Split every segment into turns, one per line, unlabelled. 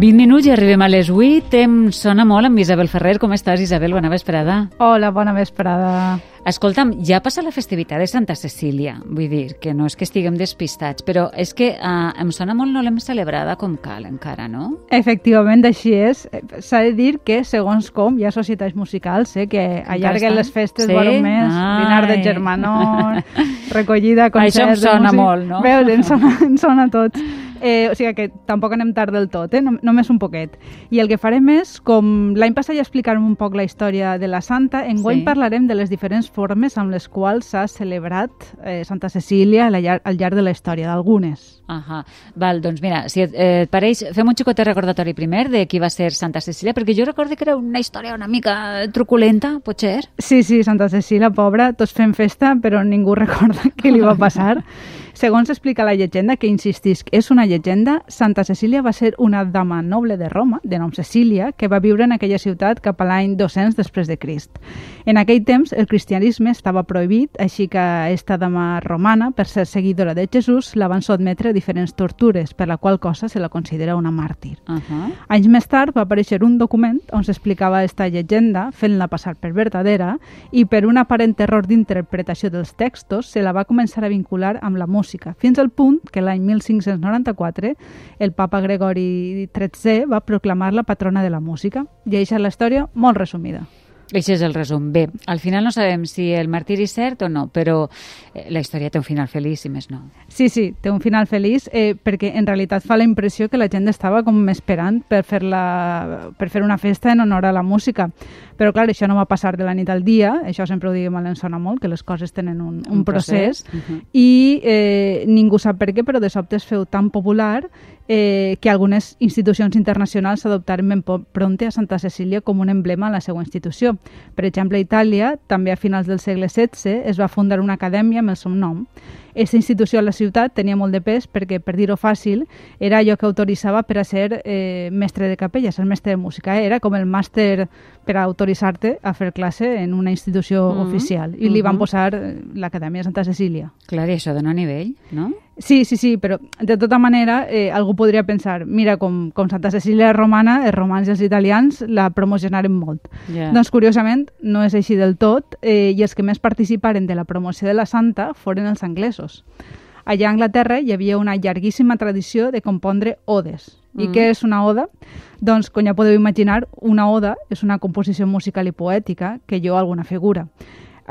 20 minuts i arribem a les 8. Em sona molt amb Isabel Ferrer. Com estàs, Isabel? Bona vesprada.
Hola, bona vesprada.
Escolta'm, ja passa la festivitat de Santa Cecília. Vull dir que no és que estiguem despistats, però és que uh, em sona molt no l'hem celebrada com cal encara, no?
Efectivament, així és. S'ha de dir que, segons com, hi ha societats musicals eh, que allarguen les festes sí? un mes, Ai. dinar de germanor, recollida, concerts...
Això em sona molt, no?
Veus, em sona, em sona a tots. Eh, o sigui que tampoc anem tard del tot, eh? només un poquet. I el que farem és, com l'any passat ja explicarem un poc la història de la Santa, enguany sí. parlarem de les diferents formes amb les quals s'ha celebrat eh, Santa Cecília al llarg, al llarg de la història, d'algunes.
Ahà. Val, doncs mira, si et, eh, et pareix, fem un xicotet recordatori primer de qui va ser Santa Cecília, perquè jo recordo que era una història una mica truculenta, potser.
Sí, sí, Santa Cecília, pobra, tots fem festa, però ningú recorda què li va passar. Segons explica la llegenda, que insistisc, és una llegenda, Santa Cecília va ser una dama noble de Roma, de nom Cecília, que va viure en aquella ciutat cap a l'any 200 després de Crist. En aquell temps el cristianisme estava prohibit, així que esta dama romana, per ser seguidora de Jesús, la van sotmetre a diferents tortures, per la qual cosa se la considera una màrtir. Uh -huh. Anys més tard va aparèixer un document on s'explicava esta llegenda, fent-la passar per verdadera, i per un aparent error d'interpretació dels textos se la va començar a vincular amb la música música, fins al punt que l'any 1594 el papa Gregori XIII va proclamar la patrona de la música. I això és la història molt resumida.
Això és el resum. Bé, al final no sabem si el martiri és cert o no, però eh, la història té un final feliç, i més no.
Sí, sí, té un final feliç, eh, perquè en realitat fa la impressió que la gent estava com esperant per fer, la, per fer una festa en honor a la música. Però, clar, això no va passar de la nit al dia, això sempre ho diguem a l'ensona molt, que les coses tenen un, un, un procés, procés. Uh -huh. i eh, ningú sap per què, però de sobte es feu tan popular eh, que algunes institucions internacionals adoptaren ben pronte a Santa Cecília com un emblema a la seva institució. Per exemple, a Itàlia, també a finals del segle XVI, es va fundar una acadèmia amb el seu nom. Aquesta institució a la ciutat tenia molt de pes perquè, per dir-ho fàcil, era allò que autoritzava per a ser eh, mestre de capella, ser mestre de música. Eh? Era com el màster per a autoritzar-te a fer classe en una institució mm -hmm. oficial. I li van posar l'Acadèmia Santa Cecília.
Clar, i això dona nivell, no?
Sí, sí, sí, però de tota manera eh, algú podria pensar, mira, com, com Santa Cecília romana, els romans i els italians la promocionaren molt. Yeah. Doncs, curiosament, no és així del tot, eh, i els que més participaren de la promoció de la santa foren els anglesos. Allà a Anglaterra hi havia una llarguíssima tradició de compondre odes. I mm. què és una oda? Doncs, com ja podeu imaginar, una oda és una composició musical i poètica que jo alguna figura.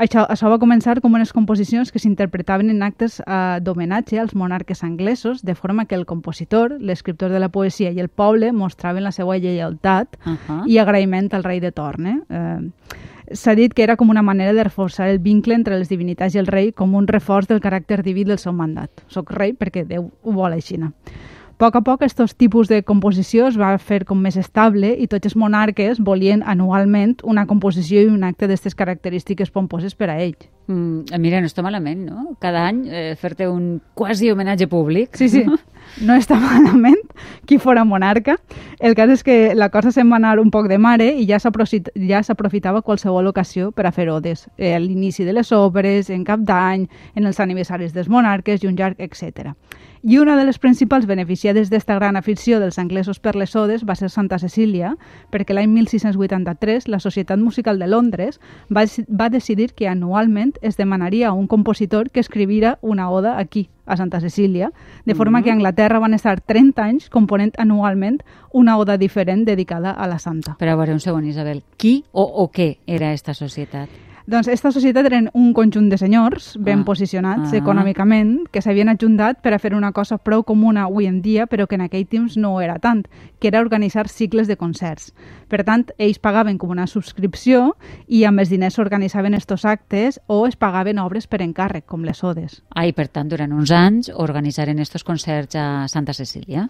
Això, això va començar com unes composicions que s'interpretaven en actes eh, d'homenatge als monarques anglesos, de forma que el compositor, l'escriptor de la poesia i el poble mostraven la seva lleialtat uh -huh. i agraïment al rei de torn. Eh? eh S'ha dit que era com una manera de reforçar el vincle entre les divinitats i el rei com un reforç del caràcter diví del seu mandat. Soc rei perquè Déu ho vol així. Poc a poc, aquests tipus de composició es va fer com més estable i tots els monarques volien anualment una composició i un acte d'aquestes característiques pomposes per a ells.
Mm, mira, no està malament, no? Cada any eh, fer-te un quasi homenatge públic.
Sí, sí. No està malament qui fora monarca. El cas és que la cosa se'n va anar un poc de mare i ja s'aprofitava qualsevol ocasió per a fer odes. Eh, a l'inici de les obres, en cap d'any, en els aniversaris dels monarques i un llarg, etc. I una de les principals beneficiades d'esta gran afició dels anglesos per les odes va ser Santa Cecília, perquè l'any 1683 la Societat Musical de Londres va, va decidir que anualment es demanaria a un compositor que escrivira una oda aquí, a Santa Cecília, de forma mm -hmm. que a Anglaterra van estar 30 anys component anualment una oda diferent dedicada a la santa.
Però a veure, un segon, Isabel, qui o, o què era esta societat?
Doncs aquesta societat eren un conjunt de senyors ben ah. posicionats ah. econòmicament que s'havien ajuntat per a fer una cosa prou comuna avui en dia però que en aquell temps no era tant, que era organitzar cicles de concerts. Per tant, ells pagaven com una subscripció i amb els diners s'organitzaven estos actes o es pagaven obres per encàrrec, com les odes.
Ah, i per tant, durant uns anys organitzaren estos concerts a Santa Cecília?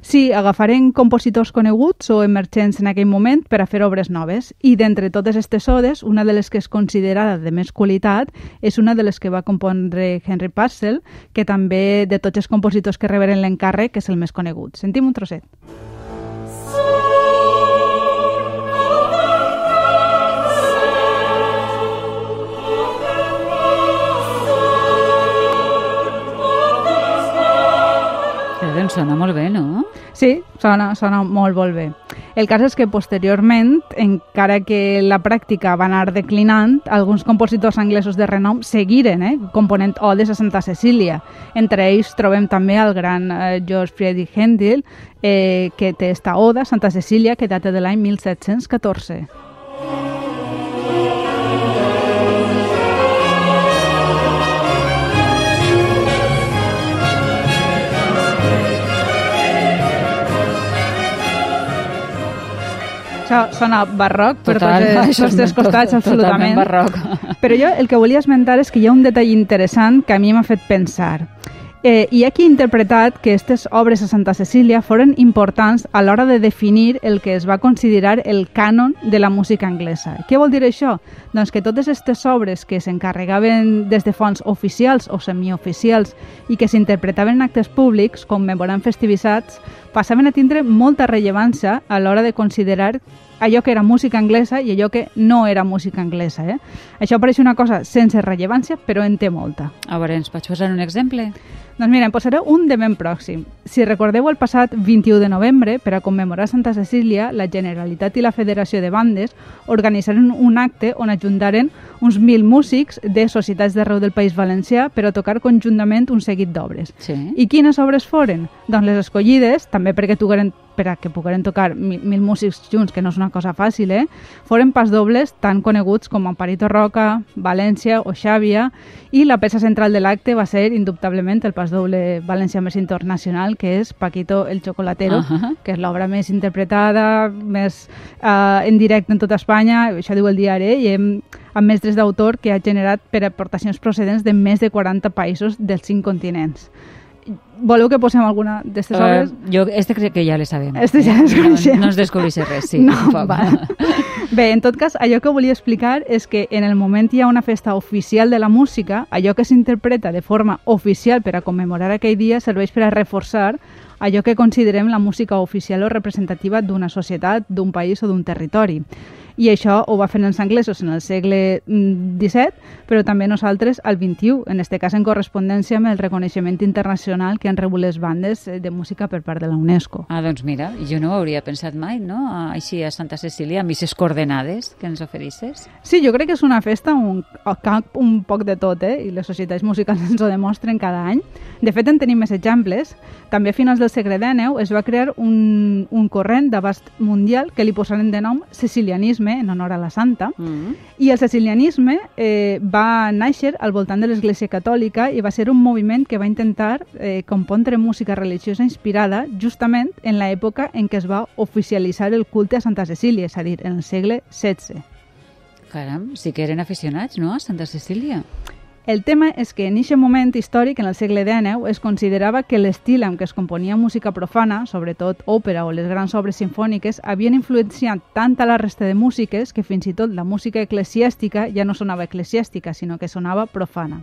Sí, agafaren compositors coneguts o emergents en aquell moment per a fer obres noves i d'entre totes aquestes odes, una de les que es considera considerada de més qualitat és una de les que va compondre Henry Purcell, que també de tots els compositors que reberen l'encàrrec és el més conegut. Sentim un trosset.
doncs sona molt bé, no?
Sí, sona, sona molt, molt bé. El cas és que posteriorment, encara que la pràctica va anar declinant, alguns compositors anglesos de renom seguiren eh, component odes a Santa Cecília. Entre ells trobem també el gran eh, George Friedrich Händel, eh, que té esta oda, Santa Cecília, que data de l'any 1714. Això sona barroc per
Total,
tots, els- els costats, absolutament.
barroc.
Però jo el que volia esmentar és que hi ha un detall interessant que a mi m'ha fet pensar. Eh, hi ha qui ha interpretat que aquestes obres a Santa Cecília foren importants a l'hora de definir el que es va considerar el cànon de la música anglesa. Què vol dir això? Doncs que totes aquestes obres que s'encarregaven des de fonts oficials o semioficials i que s'interpretaven en actes públics, commemorant festivitats, passaven a tindre molta rellevància a l'hora de considerar allò que era música anglesa i allò que no era música anglesa. Eh? Això pareix una cosa sense rellevància, però en té molta.
A veure, ens pots posar un exemple?
Doncs mira, em posaré un de ben pròxim. Si recordeu el passat 21 de novembre, per a commemorar Santa Cecília, la Generalitat i la Federació de Bandes organitzaren un acte on ajuntaren uns mil músics de societats d'arreu del País Valencià per a tocar conjuntament un seguit d'obres.
Sí.
I quines obres foren? Doncs les escollides, també perquè per a que pogueren tocar mil, mil músics junts, que no és una cosa fàcil, eh? foren pas dobles tan coneguts com Amparito Roca, València o Xàbia, i la peça central de l'acte va ser indubtablement el pas doble valencià més internacional, que és Paquito el Chocolatero,
Uh -huh.
que és l'obra més interpretada, més eh, en directe en tota Espanya, això diu el diari, i hem, amb més drets d'autor que ha generat per aportacions procedents de més de 40 països dels cinc continents. Voleu que posem alguna d'aquestes
Uh,
obres?
jo, este crec que ja le sabem.
Este ja les
no,
coneixem.
no ens descobreixes res, sí.
no. Bé, en tot cas, allò que volia explicar és que en el moment hi ha una festa oficial de la música, allò que s'interpreta de forma oficial per a commemorar aquell dia serveix per a reforçar allò que considerem la música oficial o representativa d'una societat, d'un país o d'un territori. I això ho va fer els anglesos en el segle mm, XVII, però també nosaltres al XXI, en este cas en correspondència amb el reconeixement internacional que han rebut les bandes eh, de música per part de la UNESCO.
Ah, doncs mira, jo no ho hauria pensat mai, no? Així a Santa Cecília, amb aquestes coordenades que ens oferisses.
Sí, jo crec que és una festa un, cap un poc de tot, eh? i les societats musicals ens ho demostren cada any. De fet, en tenim més exemples. També a finals del segle XIX es va crear un, un corrent d'abast mundial que li posaren de nom cecilianisme, en honor a la santa,
Mm -hmm.
i el cecilianisme eh, va néixer al voltant de l'Església Catòlica i va ser un moviment que va intentar eh, compondre música religiosa inspirada justament en l'època en què es va oficialitzar el culte a Santa Cecília, és a dir, en el segle XVI.
Caram, sí que eren aficionats, no?, a Santa Cecília.
El tema és que en aquest moment històric, en el segle XIX, es considerava que l'estil amb què es componia música profana, sobretot òpera o les grans obres sinfòniques, havien influenciat tant a la resta de músiques que fins i tot la música eclesiàstica ja no sonava eclesiàstica, sinó que sonava profana.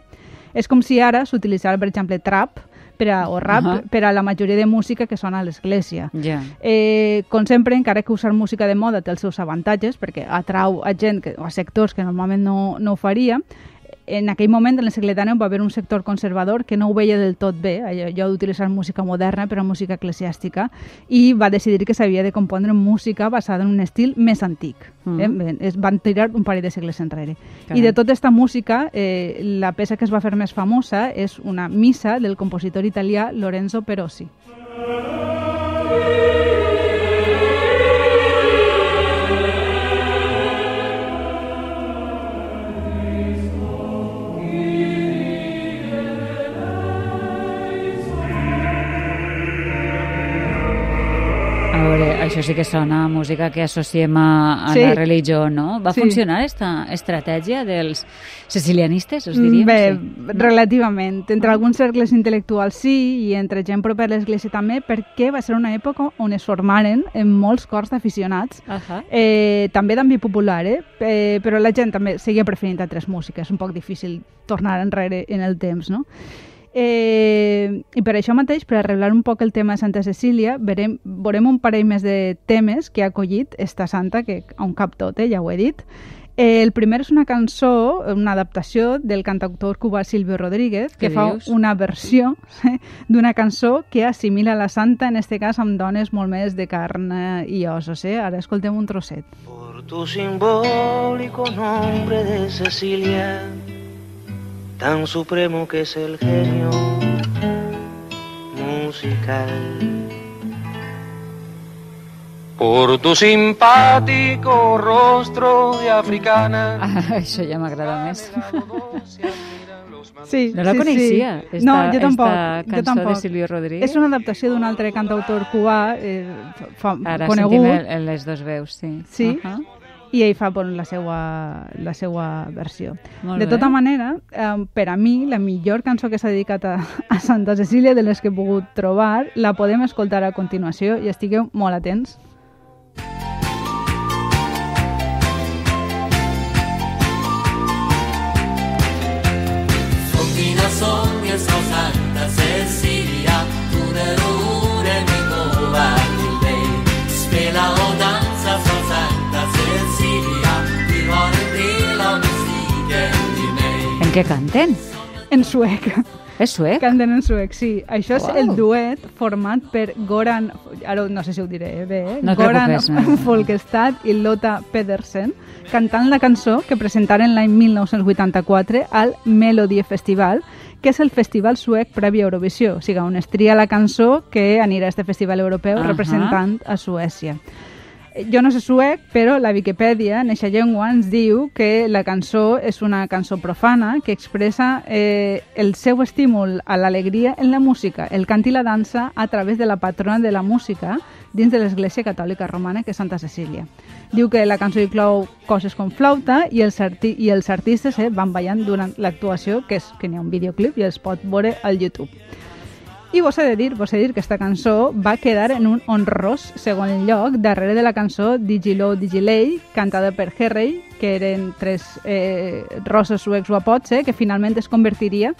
És com si ara s'utilitzara, per exemple, trap per a, o rap
Uh -huh.
per a la majoria de música que sona a l'església.
Ja.
Eh, com sempre, encara que usar música de moda té els seus avantatges, perquè atrau a gent que, o a sectors que normalment no, no ho faria, en aquell moment, en el segle XIX, va haver un sector conservador que no ho veia del tot bé, allò, d'utilitzar música moderna per a música eclesiàstica, i va decidir que s'havia de compondre música basada en un estil més antic. Mm. Eh? Es van tirar un parell de segles enrere.
Caram.
I de tota aquesta música, eh, la peça que es va fer més famosa és una missa del compositor italià Lorenzo Perosi.
A veure, això sí que sona a música que associem a, a
Sí.
la religió, no? Va
Sí.
funcionar aquesta estratègia dels sicilianistes, us diríem?
Bé,
sí.
relativament. Entre alguns cercles intel·lectuals sí, i entre gent propera a l'Església també, perquè va ser una època on es formaren en molts cors d'aficionats,
Ahà.
eh, també d'àmbit popular, eh? eh? però la gent també seguia preferint altres músiques, és un poc difícil tornar enrere en el temps, no? Eh, I per això mateix, per arreglar un poc el tema de Santa Cecília, verem, veurem un parell més de temes que ha acollit esta santa, que a un cap tot, eh, ja ho he dit. El primer és una cançó, una adaptació del cantautor cubà Silvio Rodríguez, que fa dius? una versió d'una cançó que assimila la santa, en este cas amb dones molt més de carn i ossos. Eh? Ara escoltem un trosset. Por tu simbólico nombre de Cecilia, tan supremo que es el genio musical
por tu simpático rostro de africana. Ah, això ja m'agrada més.
Sí,
no la
sí,
coneixia,
sí. Esta, no, jo tampoc,
esta
jo tampoc.
de Silvio Rodríguez.
És una adaptació d'un altre cantautor cubà eh, fa,
Ara
conegut.
Ara sentim les dos veus, sí.
Sí, uh -huh. I ell fa bon, la, seva, la seva versió. Molt de tota bé. manera, eh, per a mi, la millor cançó que s'ha dedicat a, a Santa Cecília de les que he pogut trobar, la podem escoltar a continuació i estigueu molt atents. Santa què canten? En suec.
És suec?
Canten en suec, sí. Això wow. és el duet format per Goran, ara no sé si ho diré bé, eh?
no
Goran
Folkestad
i Lotta Pedersen, cantant la cançó que presentaren l'any 1984 al Melody Festival, que és el festival suec previ a Eurovisió, o sigui, on es tria la cançó que anirà a este festival europeu uh -huh. representant a Suècia. Jo no sé suec, però la Viquipèdia, en aquesta llengua, ens diu que la cançó és una cançó profana que expressa eh, el seu estímul a l'alegria en la música, el cant i la dansa a través de la patrona de la música dins de l'Església Catòlica Romana, que és Santa Cecília. Diu que la cançó inclou coses com flauta i els, arti i els artistes eh, van ballant durant l'actuació, que és que n'hi ha un videoclip i es pot veure al YouTube. I vos he de dir, vos he de dir que aquesta cançó va quedar en un honrós segon lloc darrere de la cançó Digilo Digilei, cantada per Herrey, que eren tres eh, rossos suecs guapots, eh, que finalment es convertiria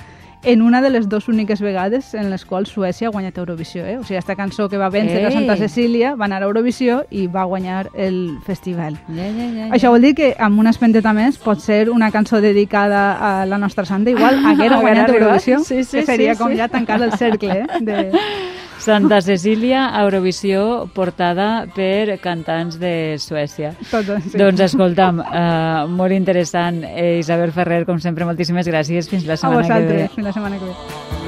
en una de les dues úniques vegades en les quals Suècia ha guanyat Eurovisió. Eh? O sigui, aquesta cançó que va vèncer Ei. a Santa Cecília va anar a Eurovisió i va guanyar el festival.
Ja, ja, ja, ja.
Això vol dir que amb una espenteta més pot ser una cançó dedicada a la nostra santa, igual haguera guanyat Eurovisió,
sí, sí,
que seria
sí,
com
sí.
ja tancar el cercle eh? de,
Santa Cecília, Eurovisió, portada per cantants de Suècia.
Tot, sí.
Doncs escolta'm, uh, molt interessant. Eh, Isabel Ferrer, com sempre, moltíssimes gràcies. Fins la setmana
que
ve.
A vosaltres, fins la setmana que ve.